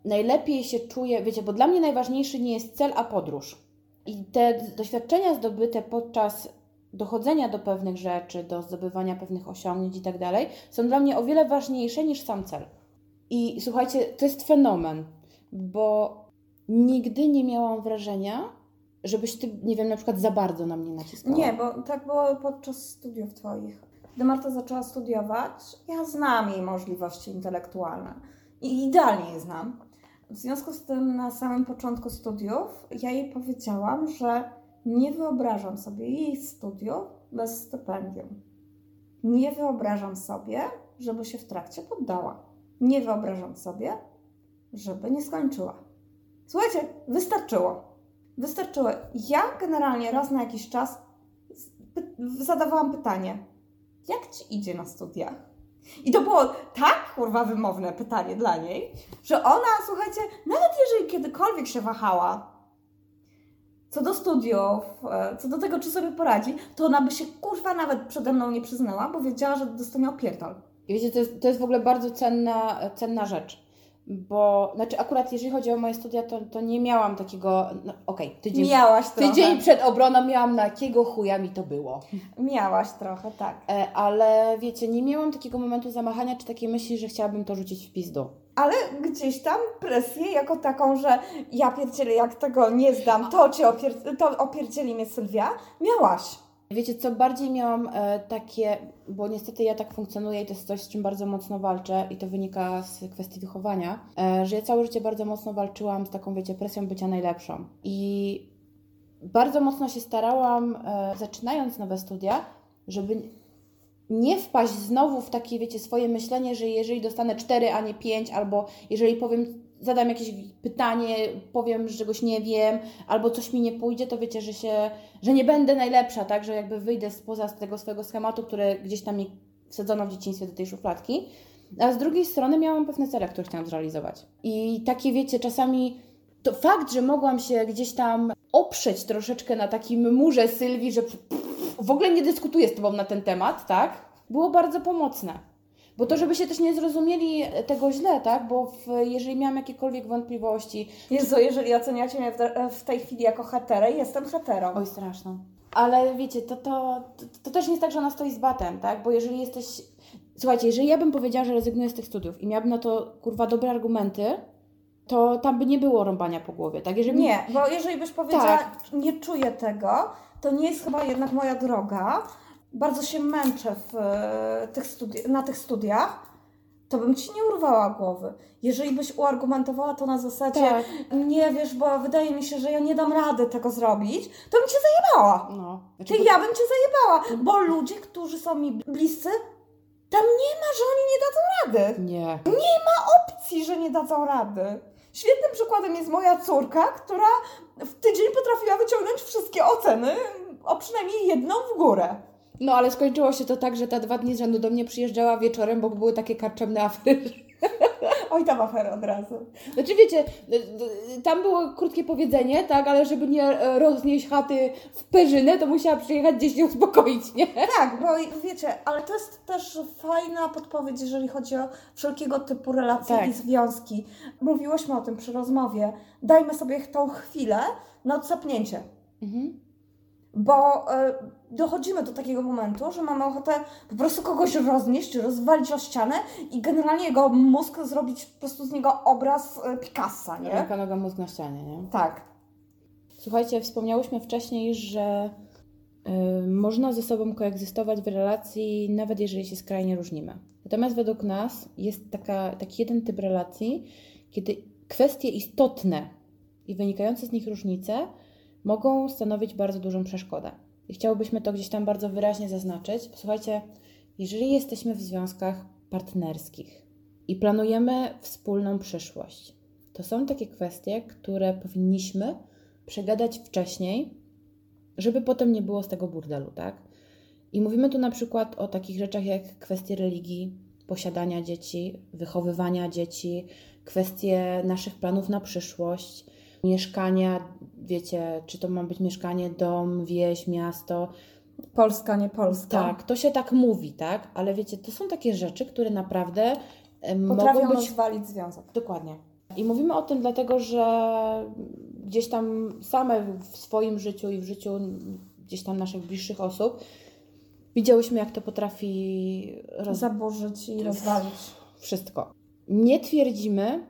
najlepiej się czuję, wiecie, bo dla mnie najważniejszy nie jest cel, a podróż. I te doświadczenia zdobyte podczas dochodzenia do pewnych rzeczy, do zdobywania pewnych osiągnięć i tak dalej, są dla mnie o wiele ważniejsze niż sam cel. I słuchajcie, to jest fenomen, bo nigdy nie miałam wrażenia, żebyś ty, nie wiem, na przykład za bardzo na mnie naciskała. Nie, bo tak było podczas studiów Twoich. Gdy Marta zaczęła studiować, ja znam jej możliwości intelektualne i idealnie je znam. W związku z tym na samym początku studiów ja jej powiedziałam, że nie wyobrażam sobie jej studiów bez stypendium. Nie wyobrażam sobie, żeby się w trakcie poddała. Nie wyobrażam sobie, żeby nie skończyła. Słuchajcie, wystarczyło. Wystarczyło. Ja generalnie raz na jakiś czas zadawałam pytanie, jak ci idzie na studiach? I to było tak kurwa wymowne pytanie dla niej, że ona, słuchajcie, nawet jeżeli kiedykolwiek się wahała co do studiów, e, co do tego, czy sobie poradzi, to ona by się kurwa nawet przede mną nie przyznała, bo wiedziała, że dostanie opierdol. I wiecie, to jest, to jest w ogóle bardzo cenna, cenna rzecz. Bo, znaczy akurat jeżeli chodzi o moje studia, to, to nie miałam takiego, no okej, tydzień, Miałaś trochę. tydzień przed obroną miałam na jakiego chuja mi to było. Miałaś trochę, tak. E, ale wiecie, nie miałam takiego momentu zamachania czy takiej myśli, że chciałabym to rzucić w pizdu. Ale gdzieś tam presję jako taką, że ja pierdzielę, jak tego nie zdam, to cię opier- to opierdzieli mnie Sylwia, miałaś. Wiecie, co bardziej miałam e, takie, bo niestety ja tak funkcjonuję i to jest coś, z czym bardzo mocno walczę i to wynika z kwestii wychowania, e, że ja całe życie bardzo mocno walczyłam z taką, wiecie, presją bycia najlepszą. I bardzo mocno się starałam, e, zaczynając nowe studia, żeby nie wpaść znowu w takie, wiecie, swoje myślenie, że jeżeli dostanę 4, a nie 5, albo jeżeli powiem zadam jakieś pytanie, powiem, że czegoś nie wiem, albo coś mi nie pójdzie, to wiecie, że się, że nie będę najlepsza, tak, że jakby wyjdę spoza tego swojego schematu, które gdzieś tam mi wsadzono w dzieciństwie do tej szufladki. A z drugiej strony miałam pewne cele, które chciałam zrealizować. I takie, wiecie, czasami to fakt, że mogłam się gdzieś tam oprzeć troszeczkę na takim murze Sylwii, że w ogóle nie dyskutuję z Tobą na ten temat, tak? Było bardzo pomocne. Bo to, żeby się też nie zrozumieli tego źle, tak? Bo w, jeżeli miałam jakiekolwiek wątpliwości... Jezu, jeżeli oceniacie mnie w, w tej chwili jako haterę, jestem haterą. Oj, straszną. Ale wiecie, to, to, to, to też nie jest tak, że ona stoi z batem, tak? Bo jeżeli jesteś... Słuchajcie, jeżeli ja bym powiedziała, że rezygnuję z tych studiów i miałabym na to, kurwa, dobre argumenty, to tam by nie było rąbania po głowie, tak? Jeżeli... Nie, bo jeżeli byś powiedziała, tak. nie czuję tego, to nie jest chyba jednak moja droga. Bardzo się męczę w e, tych studi- na tych studiach, to bym ci nie urwała głowy. Jeżeli byś uargumentowała to na zasadzie, tak. nie wiesz, bo wydaje mi się, że ja nie dam rady tego zrobić, to bym cię zajebała. No. Znaczy, Ty, bo... ja bym cię zajebała, bo ludzie, którzy są mi bliscy, tam nie ma, że oni nie dadzą rady. Nie. Nie ma opcji, że nie dadzą rady. Świetnym przykładem jest moja córka, która w tydzień potrafiła wyciągnąć wszystkie oceny, o przynajmniej jedną w górę. No ale skończyło się to tak, że ta dwa dni z rzędu do mnie przyjeżdżała wieczorem, bo były takie karczemne afery. Oj, tam afery od razu. Znaczy wiecie, tam było krótkie powiedzenie, tak, ale żeby nie e, roznieść chaty w perzynę, to musiała przyjechać gdzieś się uspokoić, nie? Tak, bo wiecie, ale to jest też fajna podpowiedź, jeżeli chodzi o wszelkiego typu relacje tak. i związki. Mówiłyśmy o tym przy rozmowie. Dajmy sobie tą chwilę na odsapnięcie. Mhm bo y, dochodzimy do takiego momentu, że mamy ochotę po prostu kogoś roznieść, rozwalić o ścianę i generalnie jego mózg zrobić po prostu z niego obraz y, Picassa, nie? Ręka, noga, mózg na ścianie, nie? Tak. Słuchajcie, wspomniałyśmy wcześniej, że y, można ze sobą koegzystować w relacji, nawet jeżeli się skrajnie różnimy. Natomiast według nas jest taka, taki jeden typ relacji, kiedy kwestie istotne i wynikające z nich różnice mogą stanowić bardzo dużą przeszkodę. I chciałobyśmy to gdzieś tam bardzo wyraźnie zaznaczyć. Słuchajcie, jeżeli jesteśmy w związkach partnerskich i planujemy wspólną przyszłość, to są takie kwestie, które powinniśmy przegadać wcześniej, żeby potem nie było z tego burdelu, tak? I mówimy tu na przykład o takich rzeczach jak kwestie religii, posiadania dzieci, wychowywania dzieci, kwestie naszych planów na przyszłość, mieszkania, wiecie, czy to ma być mieszkanie, dom, wieś, miasto. Polska, nie Polska. Tak, to się tak mówi, tak? Ale wiecie, to są takie rzeczy, które naprawdę Potrafią mogą być... rozwalić związek. Dokładnie. I mówimy o tym dlatego, że gdzieś tam same w swoim życiu i w życiu gdzieś tam naszych bliższych osób widziałyśmy, jak to potrafi roz... zaburzyć i rozwalić. Wszystko. Nie twierdzimy,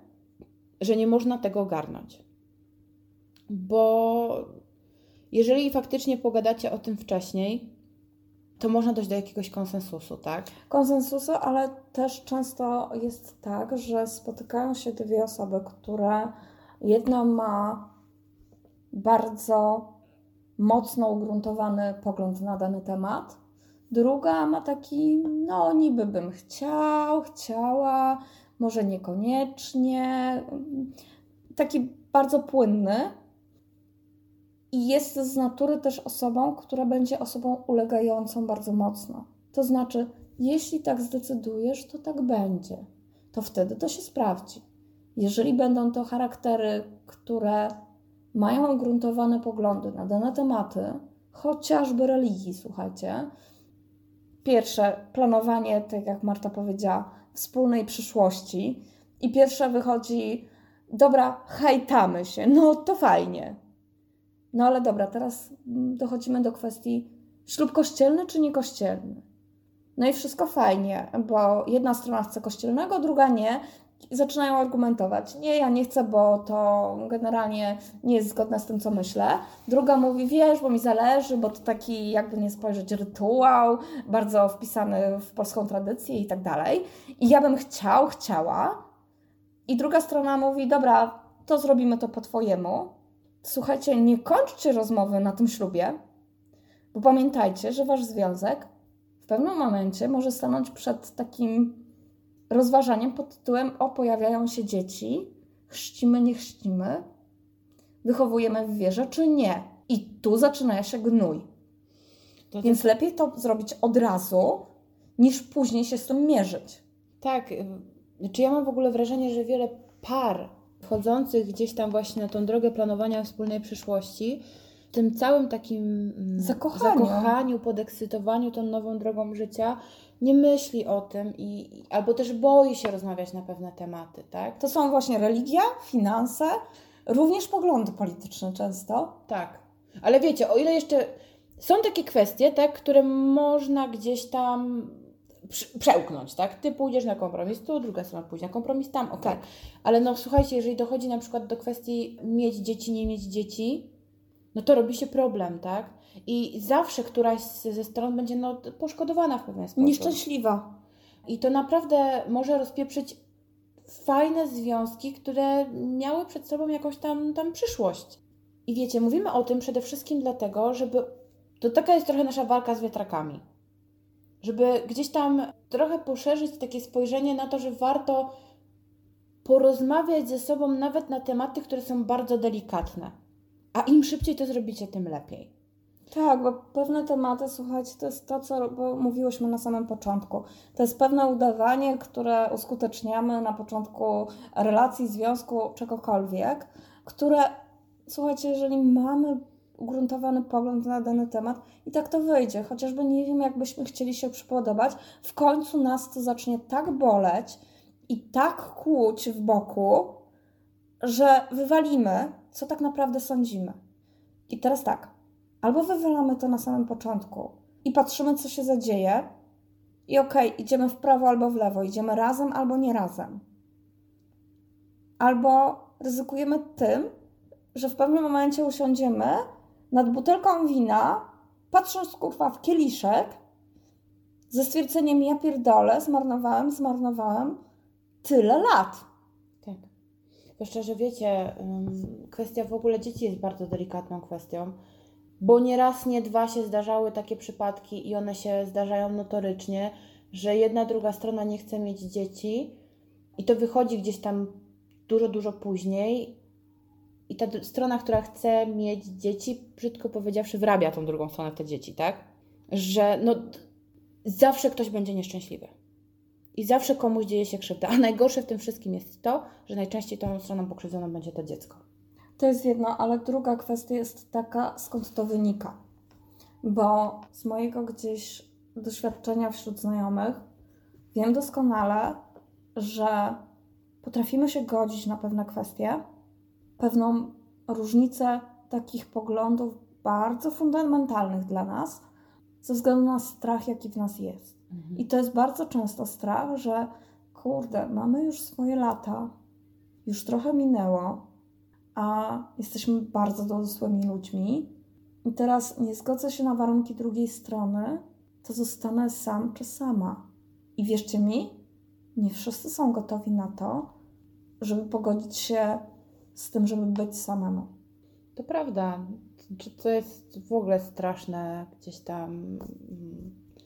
że nie można tego ogarnąć bo jeżeli faktycznie pogadacie o tym wcześniej, to można dojść do jakiegoś konsensusu, tak? Konsensusu, ale też często jest tak, że spotykają się dwie osoby, które jedna ma bardzo mocno ugruntowany pogląd na dany temat, druga ma taki, no niby bym chciał, chciała, może niekoniecznie, taki bardzo płynny, i jest z natury też osobą, która będzie osobą ulegającą bardzo mocno. To znaczy, jeśli tak zdecydujesz, to tak będzie. To wtedy to się sprawdzi. Jeżeli będą to charaktery, które mają ugruntowane poglądy na dane tematy, chociażby religii, słuchajcie. Pierwsze, planowanie, tak jak Marta powiedziała, wspólnej przyszłości. I pierwsze wychodzi, dobra, hajtamy się, no to fajnie. No ale dobra, teraz dochodzimy do kwestii ślub kościelny czy niekościelny. No i wszystko fajnie, bo jedna strona chce kościelnego, druga nie. Zaczynają argumentować. Nie, ja nie chcę, bo to generalnie nie jest zgodne z tym, co myślę. Druga mówi, wiesz, bo mi zależy, bo to taki, jakby nie spojrzeć, rytuał, bardzo wpisany w polską tradycję i tak dalej. I ja bym chciał, chciała. I druga strona mówi, dobra, to zrobimy to po twojemu. Słuchajcie, nie kończcie rozmowy na tym ślubie, bo pamiętajcie, że wasz związek w pewnym momencie może stanąć przed takim rozważaniem pod tytułem: O, pojawiają się dzieci, chrzcimy, nie chrzcimy, wychowujemy w wierze, czy nie. I tu zaczyna się gnój. To Więc lepiej to zrobić od razu, niż później się z tym mierzyć. Tak, y, czy ja mam w ogóle wrażenie, że wiele par wchodzących gdzieś tam właśnie na tą drogę planowania wspólnej przyszłości, w tym całym takim mm, Zakochaniu. zakochaniu podekscytowaniu tą nową drogą życia, nie myśli o tym i, albo też boi się rozmawiać na pewne tematy, tak? To są właśnie religia, finanse, również poglądy polityczne często. Tak. Ale wiecie, o ile jeszcze są takie kwestie, tak, które można gdzieś tam przełknąć, tak? Ty pójdziesz na kompromis tu, druga strona pójdzie na kompromis tam, okej. Tak. Ale no słuchajcie, jeżeli dochodzi na przykład do kwestii mieć dzieci, nie mieć dzieci, no to robi się problem, tak? I zawsze któraś ze stron będzie no, poszkodowana w pewien sposób. Nieszczęśliwa. I to naprawdę może rozpieprzyć fajne związki, które miały przed sobą jakąś tam, tam przyszłość. I wiecie, mówimy o tym przede wszystkim dlatego, żeby. To taka jest trochę nasza walka z wiatrakami. Żeby gdzieś tam trochę poszerzyć takie spojrzenie na to, że warto porozmawiać ze sobą nawet na tematy, które są bardzo delikatne. A im szybciej to zrobicie, tym lepiej. Tak, bo pewne tematy, słuchajcie, to jest to, co mówiłyśmy na samym początku. To jest pewne udawanie, które uskuteczniamy na początku relacji, związku, czegokolwiek, które, słuchajcie, jeżeli mamy ugruntowany pogląd na dany temat i tak to wyjdzie, chociażby nie wiem, jakbyśmy chcieli się przypodobać, w końcu nas to zacznie tak boleć i tak kłuć w boku, że wywalimy, co tak naprawdę sądzimy. I teraz tak, albo wywalamy to na samym początku i patrzymy, co się zadzieje, i okej, idziemy w prawo albo w lewo, idziemy razem albo nie razem. Albo ryzykujemy tym, że w pewnym momencie usiądziemy nad butelką wina, patrząc kurwa w kieliszek, ze stwierdzeniem ja pierdolę, zmarnowałem, zmarnowałem tyle lat. Tak. Zwłaszcza, że wiecie, kwestia w ogóle dzieci jest bardzo delikatną kwestią, bo nie raz, nie dwa się zdarzały takie przypadki i one się zdarzają notorycznie, że jedna, druga strona nie chce mieć dzieci i to wychodzi gdzieś tam dużo, dużo później i ta strona, która chce mieć dzieci, brzydko powiedziawszy, wrabia tą drugą stronę te dzieci, tak? Że no, zawsze ktoś będzie nieszczęśliwy. I zawsze komuś dzieje się krzywda. A najgorsze w tym wszystkim jest to, że najczęściej tą stroną pokrzywdzoną będzie to dziecko. To jest jedna, ale druga kwestia jest taka, skąd to wynika. Bo z mojego gdzieś doświadczenia wśród znajomych wiem doskonale, że potrafimy się godzić na pewne kwestie, pewną różnicę takich poglądów bardzo fundamentalnych dla nas, ze względu na strach, jaki w nas jest. I to jest bardzo często strach, że kurde, mamy już swoje lata, już trochę minęło, a jesteśmy bardzo dorosłymi ludźmi. I teraz nie zgodzę się na warunki drugiej strony, to zostanę sam czy sama. I wierzcie mi, nie wszyscy są gotowi na to, żeby pogodzić się z tym, żeby być samemu. To prawda. Czy to jest w ogóle straszne gdzieś tam.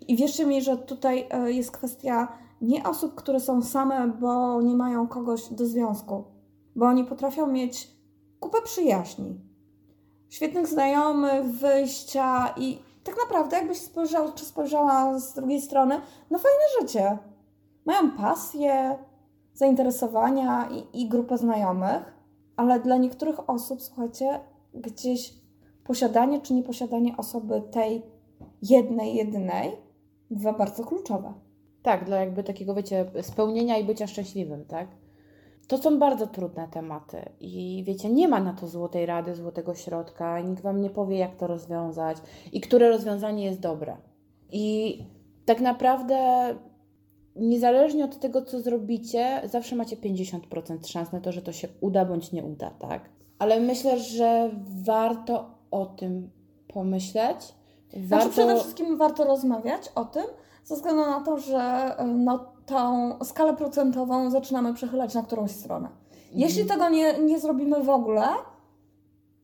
I wierzcie mi, że tutaj e, jest kwestia nie osób, które są same, bo nie mają kogoś do związku, bo oni potrafią mieć kupę przyjaźni, świetnych znajomych, wyjścia i tak naprawdę, jakbyś spojrzał czy spojrzała z drugiej strony, no fajne życie. Mają pasję, zainteresowania i, i grupę znajomych, ale dla niektórych osób, słuchajcie, gdzieś posiadanie czy nieposiadanie osoby tej jednej, jedynej bywa bardzo kluczowe. Tak, dla jakby takiego, wiecie, spełnienia i bycia szczęśliwym, tak? To są bardzo trudne tematy i wiecie, nie ma na to złotej rady, złotego środka, nikt Wam nie powie, jak to rozwiązać i które rozwiązanie jest dobre. I tak naprawdę, niezależnie od tego, co zrobicie, zawsze macie 50% szans na to, że to się uda bądź nie uda, tak? Ale myślę, że warto o tym pomyśleć. Znaczy przede wszystkim warto rozmawiać o tym, ze względu na to, że y, no, tą skalę procentową zaczynamy przechylać na którąś stronę. Jeśli tego nie, nie zrobimy w ogóle,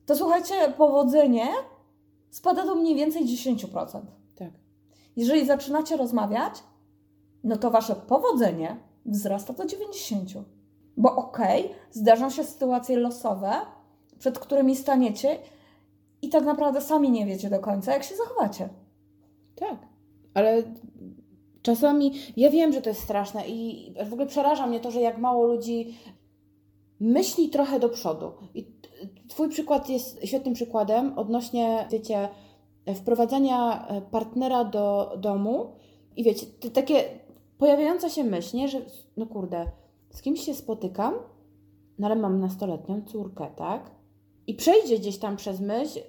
to słuchajcie, powodzenie spada do mniej więcej 10%. Tak. Jeżeli zaczynacie rozmawiać, no to wasze powodzenie wzrasta do 90%. Bo okej, okay, zdarzą się sytuacje losowe, przed którymi staniecie i tak naprawdę sami nie wiecie do końca, jak się zachowacie. Tak, ale czasami ja wiem, że to jest straszne i w ogóle przeraża mnie to, że jak mało ludzi myśli trochę do przodu. I Twój przykład jest świetnym przykładem odnośnie, wiecie, wprowadzania partnera do domu i wiecie, takie pojawiająca się myśl, że no kurde, z kimś się spotykam, no ale mam nastoletnią córkę, tak? I przejdzie gdzieś tam przez myśl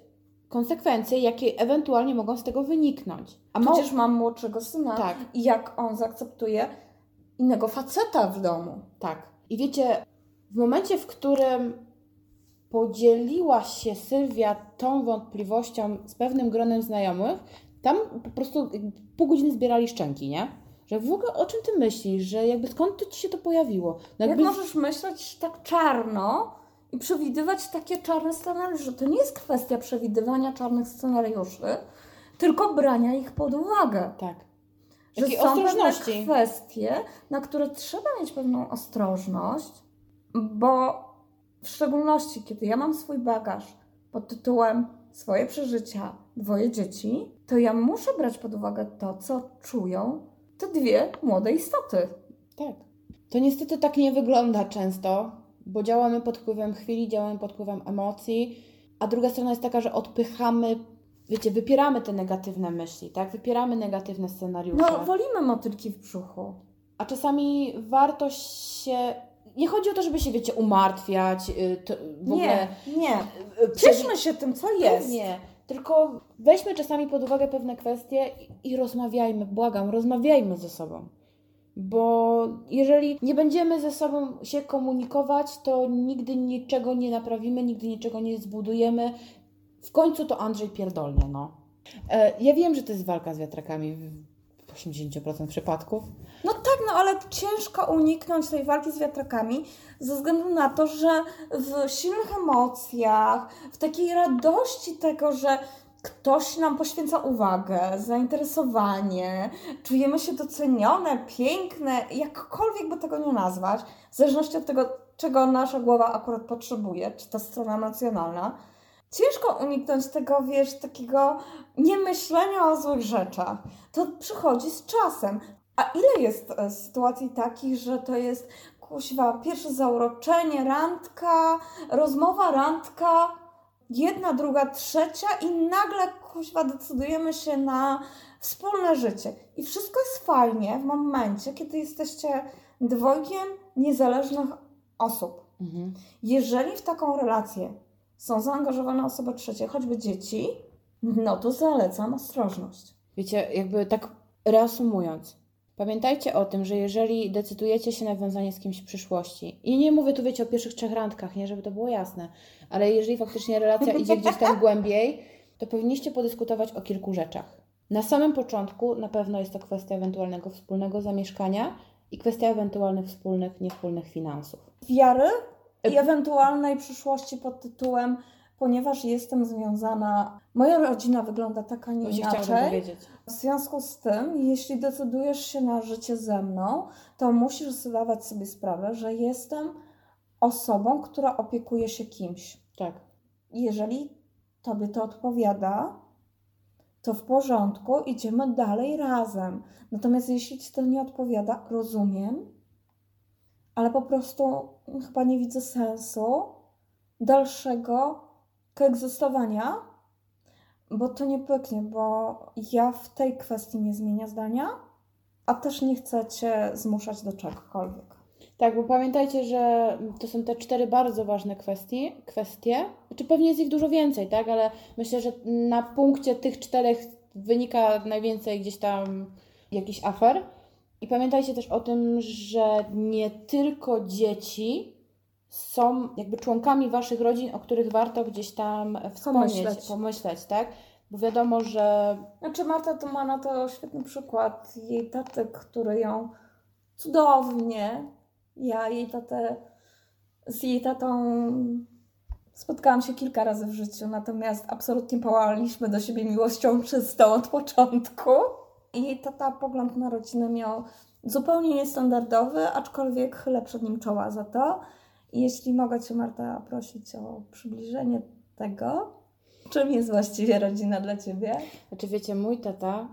konsekwencje, jakie ewentualnie mogą z tego wyniknąć. A przecież mam młodszego syna tak. i jak on zaakceptuje innego faceta w domu. Tak. I wiecie, w momencie, w którym podzieliła się Sylwia tą wątpliwością z pewnym gronem znajomych, tam po prostu pół godziny zbierali szczęki, nie? Że w ogóle o czym ty myślisz, że jakby skąd to ci się to pojawiło? No jakby... Jak możesz myśleć tak czarno i przewidywać takie czarne scenariusze? To nie jest kwestia przewidywania czarnych scenariuszy, tylko brania ich pod uwagę. Tak. Że Jakiej są pewne kwestie, na które trzeba mieć pewną ostrożność, bo w szczególności, kiedy ja mam swój bagaż pod tytułem swoje przeżycia, dwoje dzieci, to ja muszę brać pod uwagę to, co czują te dwie młode istoty. Tak. To niestety tak nie wygląda często, bo działamy pod wpływem chwili, działamy pod wpływem emocji, a druga strona jest taka, że odpychamy, wiecie, wypieramy te negatywne myśli, tak? Wypieramy negatywne scenariusze. No, wolimy motylki w brzuchu. A czasami warto się nie chodzi o to, żeby się, wiecie, umartwiać. Y, w nie, nie. Y, Cieszmy się tym, co jest. Nie, tylko weźmy czasami pod uwagę pewne kwestie i, rozmawiajmy, błagam, rozmawiajmy ze sobą. Bo jeżeli nie będziemy ze sobą się komunikować, to nigdy niczego nie naprawimy, nigdy niczego nie zbudujemy. W końcu to Andrzej pierdolnie, no. E, ja wiem, że to jest walka z wiatrakami 80% przypadków. No tak, no ale ciężko uniknąć tej walki z wiatrakami ze względu na to, że w silnych emocjach, w takiej radości tego, że ktoś nam poświęca uwagę, zainteresowanie, czujemy się docenione, piękne, jakkolwiek by tego nie nazwać, w zależności od tego, czego nasza głowa akurat potrzebuje, czy ta strona emocjonalna, ciężko uniknąć tego, wiesz, takiego niemyślenia o złych rzeczach. To przychodzi z czasem. A ile jest e, sytuacji takich, że to jest kuźwa, pierwsze zauroczenie, randka, rozmowa, randka, jedna, druga, trzecia i nagle kuźwa decydujemy się na wspólne życie. I wszystko jest fajnie w momencie, kiedy jesteście dwojgiem niezależnych osób. Mhm. Jeżeli w taką relację są zaangażowane osoby trzecie, choćby dzieci, no to zalecam ostrożność. Wiecie, jakby tak reasumując, pamiętajcie o tym, że jeżeli decydujecie się na wiązanie z kimś w przyszłości, i nie mówię tu, wiecie, o pierwszych trzech randkach, nie, żeby to było jasne, ale jeżeli faktycznie relacja idzie gdzieś tam głębiej, to powinniście podyskutować o kilku rzeczach. Na samym początku na pewno jest to kwestia ewentualnego wspólnego zamieszkania i kwestia ewentualnych wspólnych, niewspólnych finansów. Wiary i ewentualnej przyszłości pod tytułem ponieważ jestem związana, moja rodzina wygląda taka nie inaczej. W związku z tym, jeśli decydujesz się na życie ze mną, to musisz zdawać sobie sprawę, że jestem osobą, która opiekuje się kimś. Tak. Jeżeli tobie to odpowiada, to w porządku, idziemy dalej razem. Natomiast jeśli ci to nie odpowiada, rozumiem, ale po prostu chyba nie widzę sensu dalszego koegzystowania, bo to nie pyknie, bo ja w tej kwestii nie zmienię zdania, a też nie chcę Cię zmuszać do czegokolwiek. Tak, bo pamiętajcie, że to są te cztery bardzo ważne kwestie, kwestie. Znaczy pewnie jest ich dużo więcej, tak, ale myślę, że na punkcie tych czterech wynika najwięcej gdzieś tam jakichś afer. I pamiętajcie też o tym, że nie tylko dzieci są jakby członkami waszych rodzin, o których warto gdzieś tam wspomnieć, pomyśleć, pomyśleć tak? Bo wiadomo, że. Znaczy, Marta to ma na to świetny przykład. Jej taty, który ją cudownie. Ja jej tatę. Z jej tatą spotkałam się kilka razy w życiu, natomiast absolutnie pałaliśmy do siebie miłością czystą od początku. I tata pogląd na rodzinę miał zupełnie niestandardowy, aczkolwiek chylę przed nim czoła za to. I jeśli mogę Cię, Marta, prosić o przybliżenie tego, czym jest właściwie rodzina dla Ciebie? Znaczy, wiecie, mój tata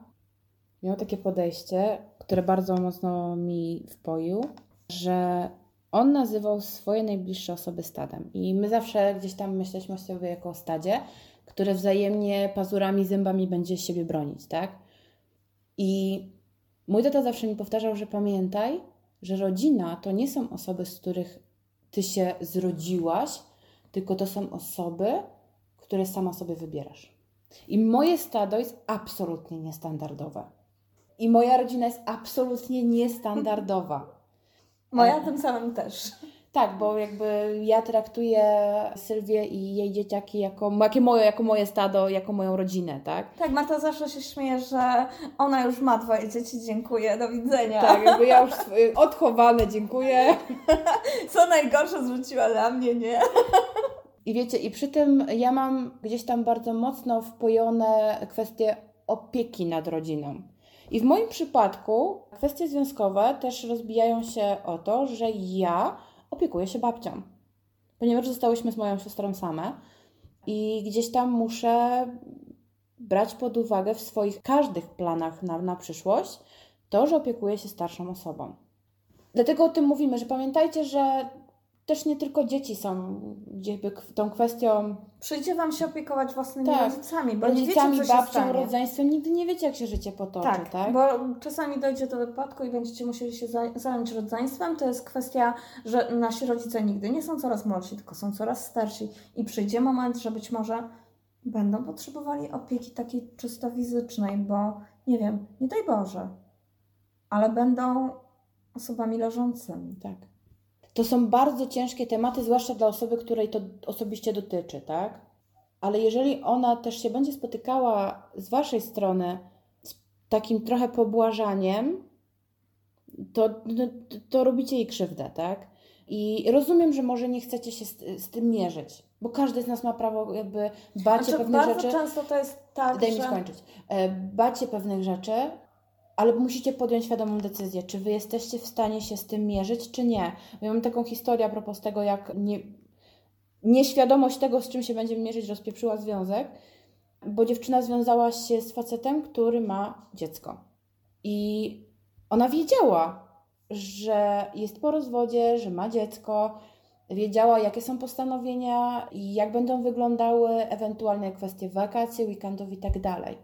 miał takie podejście, które bardzo mocno mi wpoił, że on nazywał swoje najbliższe osoby stadem. I my zawsze gdzieś tam myśleliśmy o sobie jako o stadzie, które wzajemnie pazurami, zębami będzie siebie bronić, tak? I mój tata zawsze mi powtarzał, że pamiętaj, że rodzina to nie są osoby, z których ty się zrodziłaś, tylko to są osoby, które sama sobie wybierasz. I moje stado jest absolutnie niestandardowe. I moja rodzina jest absolutnie niestandardowa. Moja tym samym też. Tak, bo jakby ja traktuję Sylwię i jej dzieciaki jako, moje, jako moje stado, jako moją rodzinę, tak? Tak, Marta zawsze się śmieje, że ona już ma dwoje dzieci, dziękuję, do widzenia. Tak, jakby ja już odchowane, dziękuję. Co najgorsze zwróciła dla mnie, nie? I wiecie, i przy tym ja mam gdzieś tam bardzo mocno wpojone kwestie opieki nad rodziną. I w moim przypadku kwestie związkowe też rozbijają się o to, że ja opiekuję się babcią. Ponieważ zostałyśmy z moją siostrą same i gdzieś tam muszę brać pod uwagę w swoich każdych planach na, na przyszłość to, że opiekuję się starszą osobą. Dlatego o tym mówimy, że pamiętajcie, że też nie tylko dzieci są jakby tą kwestią Przyjdzie Wam się opiekować własnymi Tak. rodzicami, bo rodzicami, nie wiecie, co babcią, stanie. rodzeństwem. Nigdy nie wiecie, jak się życie potoczy, tak? Tak, bo czasami dojdzie do wypadku i będziecie musieli się za- zająć rodzeństwem. To jest kwestia, że nasi rodzice nigdy nie są coraz młodsi, tylko są coraz starsi. I przyjdzie moment, że być może będą potrzebowali opieki takiej czysto fizycznej, bo nie wiem, nie daj Boże, ale będą osobami leżącymi. tak. To są bardzo ciężkie tematy, zwłaszcza dla osoby, której to osobiście dotyczy, tak? Ale jeżeli ona też się będzie spotykała z Waszej strony z takim trochę pobłażaniem, to, no, to, to robicie jej krzywdę, tak? I rozumiem, że może nie chcecie się z, z tym mierzyć, bo każdy z nas ma prawo jakby bać Znaczy, pewnych bardzo rzeczy. często to jest tak, Daj mi że... skończyć. E, Bać pewnych rzeczy, ale musicie podjąć świadomą decyzję, czy wy jesteście w stanie się z tym mierzyć, czy nie. Ja mam taką historię a propos tego, jak nie, nieświadomość tego, z czym się będziemy mierzyć, rozpieprzyła związek, bo dziewczyna związała się z facetem, który ma dziecko. I ona wiedziała, że jest po rozwodzie, że ma dziecko, wiedziała, jakie są postanowienia i jak będą wyglądały ewentualne kwestie wakacji, weekendów i tak dalej.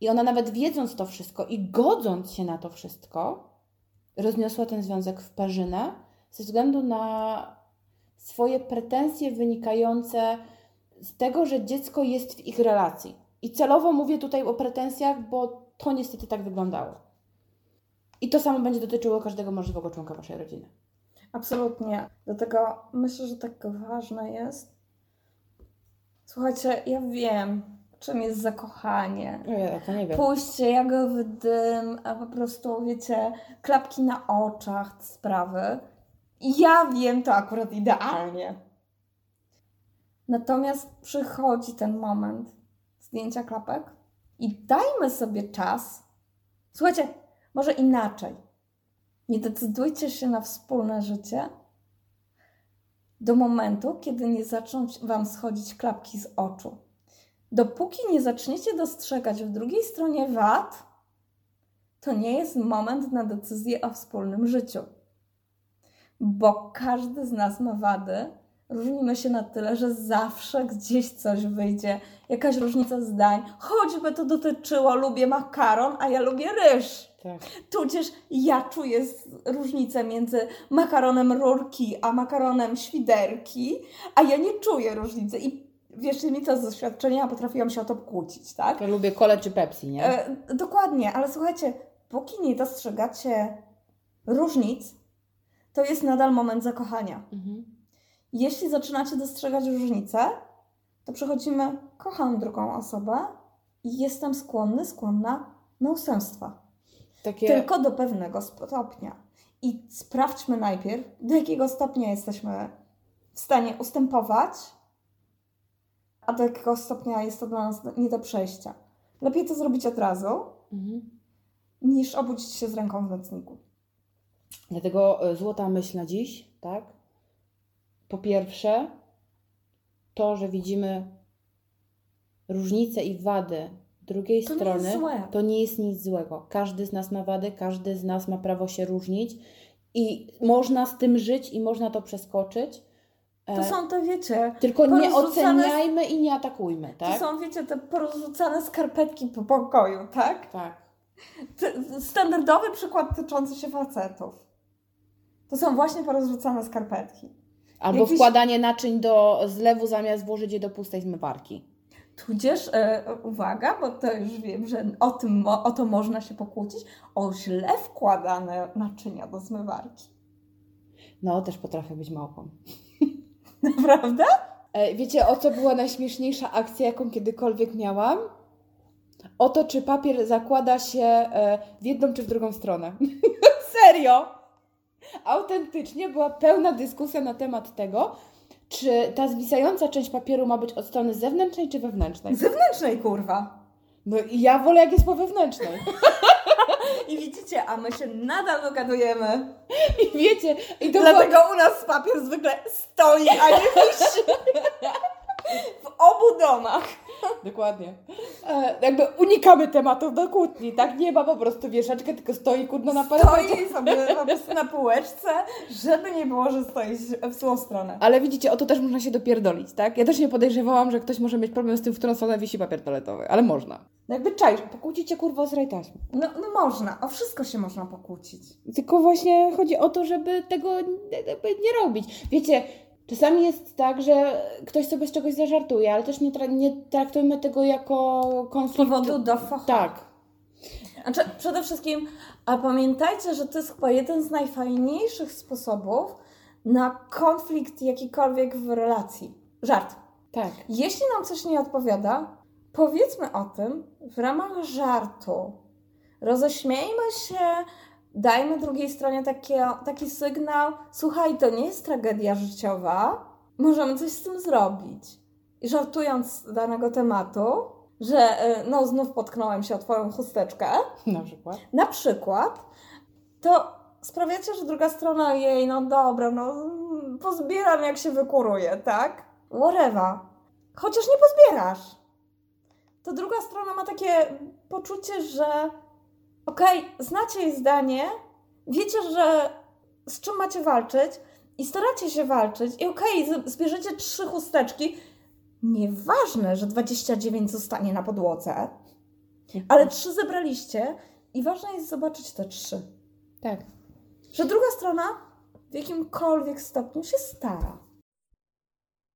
I ona nawet wiedząc to wszystko i godząc się na to wszystko, rozniosła ten związek w parzynę ze względu na swoje pretensje wynikające z tego, że dziecko jest w ich relacji. I celowo mówię tutaj o pretensjach, bo to niestety tak wyglądało. I to samo będzie dotyczyło każdego możliwego członka waszej rodziny. Absolutnie. Dlatego myślę, że tak ważne jest. Słuchajcie, ja wiem, czym jest zakochanie. Ja to nie wiem. Pójście jagowy dym, a po prostu, wiecie, klapki na oczach, sprawy. Ja wiem to akurat idealnie. Natomiast przychodzi ten moment zdjęcia klapek i dajmy sobie czas. Słuchajcie, może inaczej. Nie decydujcie się na wspólne życie do momentu, kiedy nie zaczną Wam schodzić klapki z oczu. Dopóki nie zaczniecie dostrzegać w drugiej stronie wad, to nie jest moment na decyzję o wspólnym życiu. Bo każdy z nas ma wady. Różnimy się na tyle, że zawsze gdzieś coś wyjdzie, jakaś różnica zdań. Choćby to dotyczyło, lubię makaron, a ja lubię ryż. Tak. Tudzież ja czuję różnicę między makaronem rurki a makaronem świderki, a ja nie czuję różnicy. I wierzcie mi, to z doświadczenia potrafiłam się o to kłócić, tak? To lubię kole czy Pepsi, nie? E, dokładnie, ale słuchajcie, póki nie dostrzegacie różnic, to jest nadal moment zakochania. Mhm. Jeśli zaczynacie dostrzegać różnice, to przechodzimy, kocham drugą osobę i jestem skłonny, skłonna na ustępstwa. Takie... Tylko do pewnego stopnia. I sprawdźmy najpierw, do jakiego stopnia jesteśmy w stanie ustępować, a do jakiego stopnia jest to dla nas nie do przejścia. Lepiej to zrobić od razu, Mhm. niż obudzić się z ręką w nocniku. Dlatego e, złota myśl na dziś, tak? Po pierwsze, to, że widzimy różnice i wady drugiej To nie strony, złe. to nie jest nic złego. Każdy z nas ma wady, każdy z nas ma prawo się różnić i można z tym żyć i można to przeskoczyć. To E, są te, wiecie, Tylko nie oceniajmy i nie atakujmy, tak? to są, wiecie, te porozrzucane skarpetki po pokoju, tak? Tak. Standardowy przykład tyczący się facetów. To są właśnie porozrzucane skarpetki. Albo Jakiś- wkładanie naczyń do zlewu zamiast włożyć je do pustej zmywarki. Tudzież, e, uwaga, bo to już wiem, że o, tym, o to można się pokłócić, o źle wkładane naczynia do zmywarki. No, też potrafię być małpą. Naprawdę? E, Wiecie, o co była najśmieszniejsza akcja, jaką kiedykolwiek miałam? O to, czy papier zakłada się e, w jedną czy w drugą stronę. Serio! Autentycznie była pełna dyskusja na temat tego, czy ta zwisająca część papieru ma być od strony zewnętrznej czy wewnętrznej. Zewnętrznej, kurwa. No i ja wolę, jak jest po wewnętrznej. I widzicie, a my się nadal dogadujemy. I wiecie, i to Dlatego u nas papier zwykle stoi, a nie wisi. W obu domach. Dokładnie. E, jakby unikamy tematów do kłótni, tak? Nie ma po prostu wieszaczka, tylko stoi kurno na parapecie. Stoi sobie po prostu na półeczce, żeby nie było, że stoi w złą stronę. Ale widzicie, o to też można się dopierdolić, tak? Ja też nie podejrzewałam, że ktoś może mieć problem z tym, w którą stronę wisi papier toaletowy, ale można. No jakby czaisz, pokłócicie kurwa o zraj taśmy. No, no można, o wszystko się można pokłócić. Tylko właśnie chodzi o to, żeby tego jakby nie robić. Wiecie, czasami jest tak, że ktoś sobie z czegoś zażartuje, ale też nie, tra- nie traktujmy tego jako konflikt. powodu do focha. Tak. Znaczy, przede wszystkim, a pamiętajcie, że to jest chyba jeden z najfajniejszych sposobów na konflikt jakikolwiek w relacji. Żart. Tak. Jeśli nam coś nie odpowiada, powiedzmy o tym w ramach żartu. Roześmiejmy się, dajmy drugiej stronie takie, taki sygnał: słuchaj, to nie jest tragedia życiowa, możemy coś z tym zrobić. I żartując z danego tematu, że y, no znów potknąłem się o Twoją chusteczkę, Na przykład. na przykład, to sprawiacie, że druga strona jej, no dobra, no pozbieram jak się wykuruje, tak? Whatever. Chociaż nie pozbierasz. To druga strona ma takie poczucie, że okej, znacie jej zdanie, wiecie, że z czym macie walczyć i staracie się walczyć i okej, z- zbierzecie trzy chusteczki. Nieważne, że 29 zostanie na podłodze, ale trzy zebraliście i ważne jest zobaczyć te trzy. Tak. Że druga strona w jakimkolwiek stopniu się stara.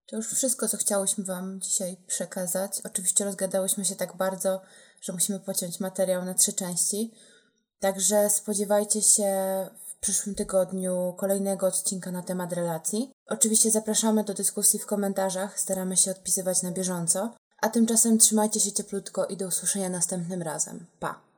To już wszystko, co chciałyśmy Wam dzisiaj przekazać. Oczywiście rozgadałyśmy się tak bardzo, że musimy pociąć materiał na trzy części. Także spodziewajcie się w przyszłym tygodniu kolejnego odcinka na temat relacji. Oczywiście zapraszamy do dyskusji w komentarzach, staramy się odpisywać na bieżąco. A tymczasem trzymajcie się cieplutko i do usłyszenia następnym razem. Pa!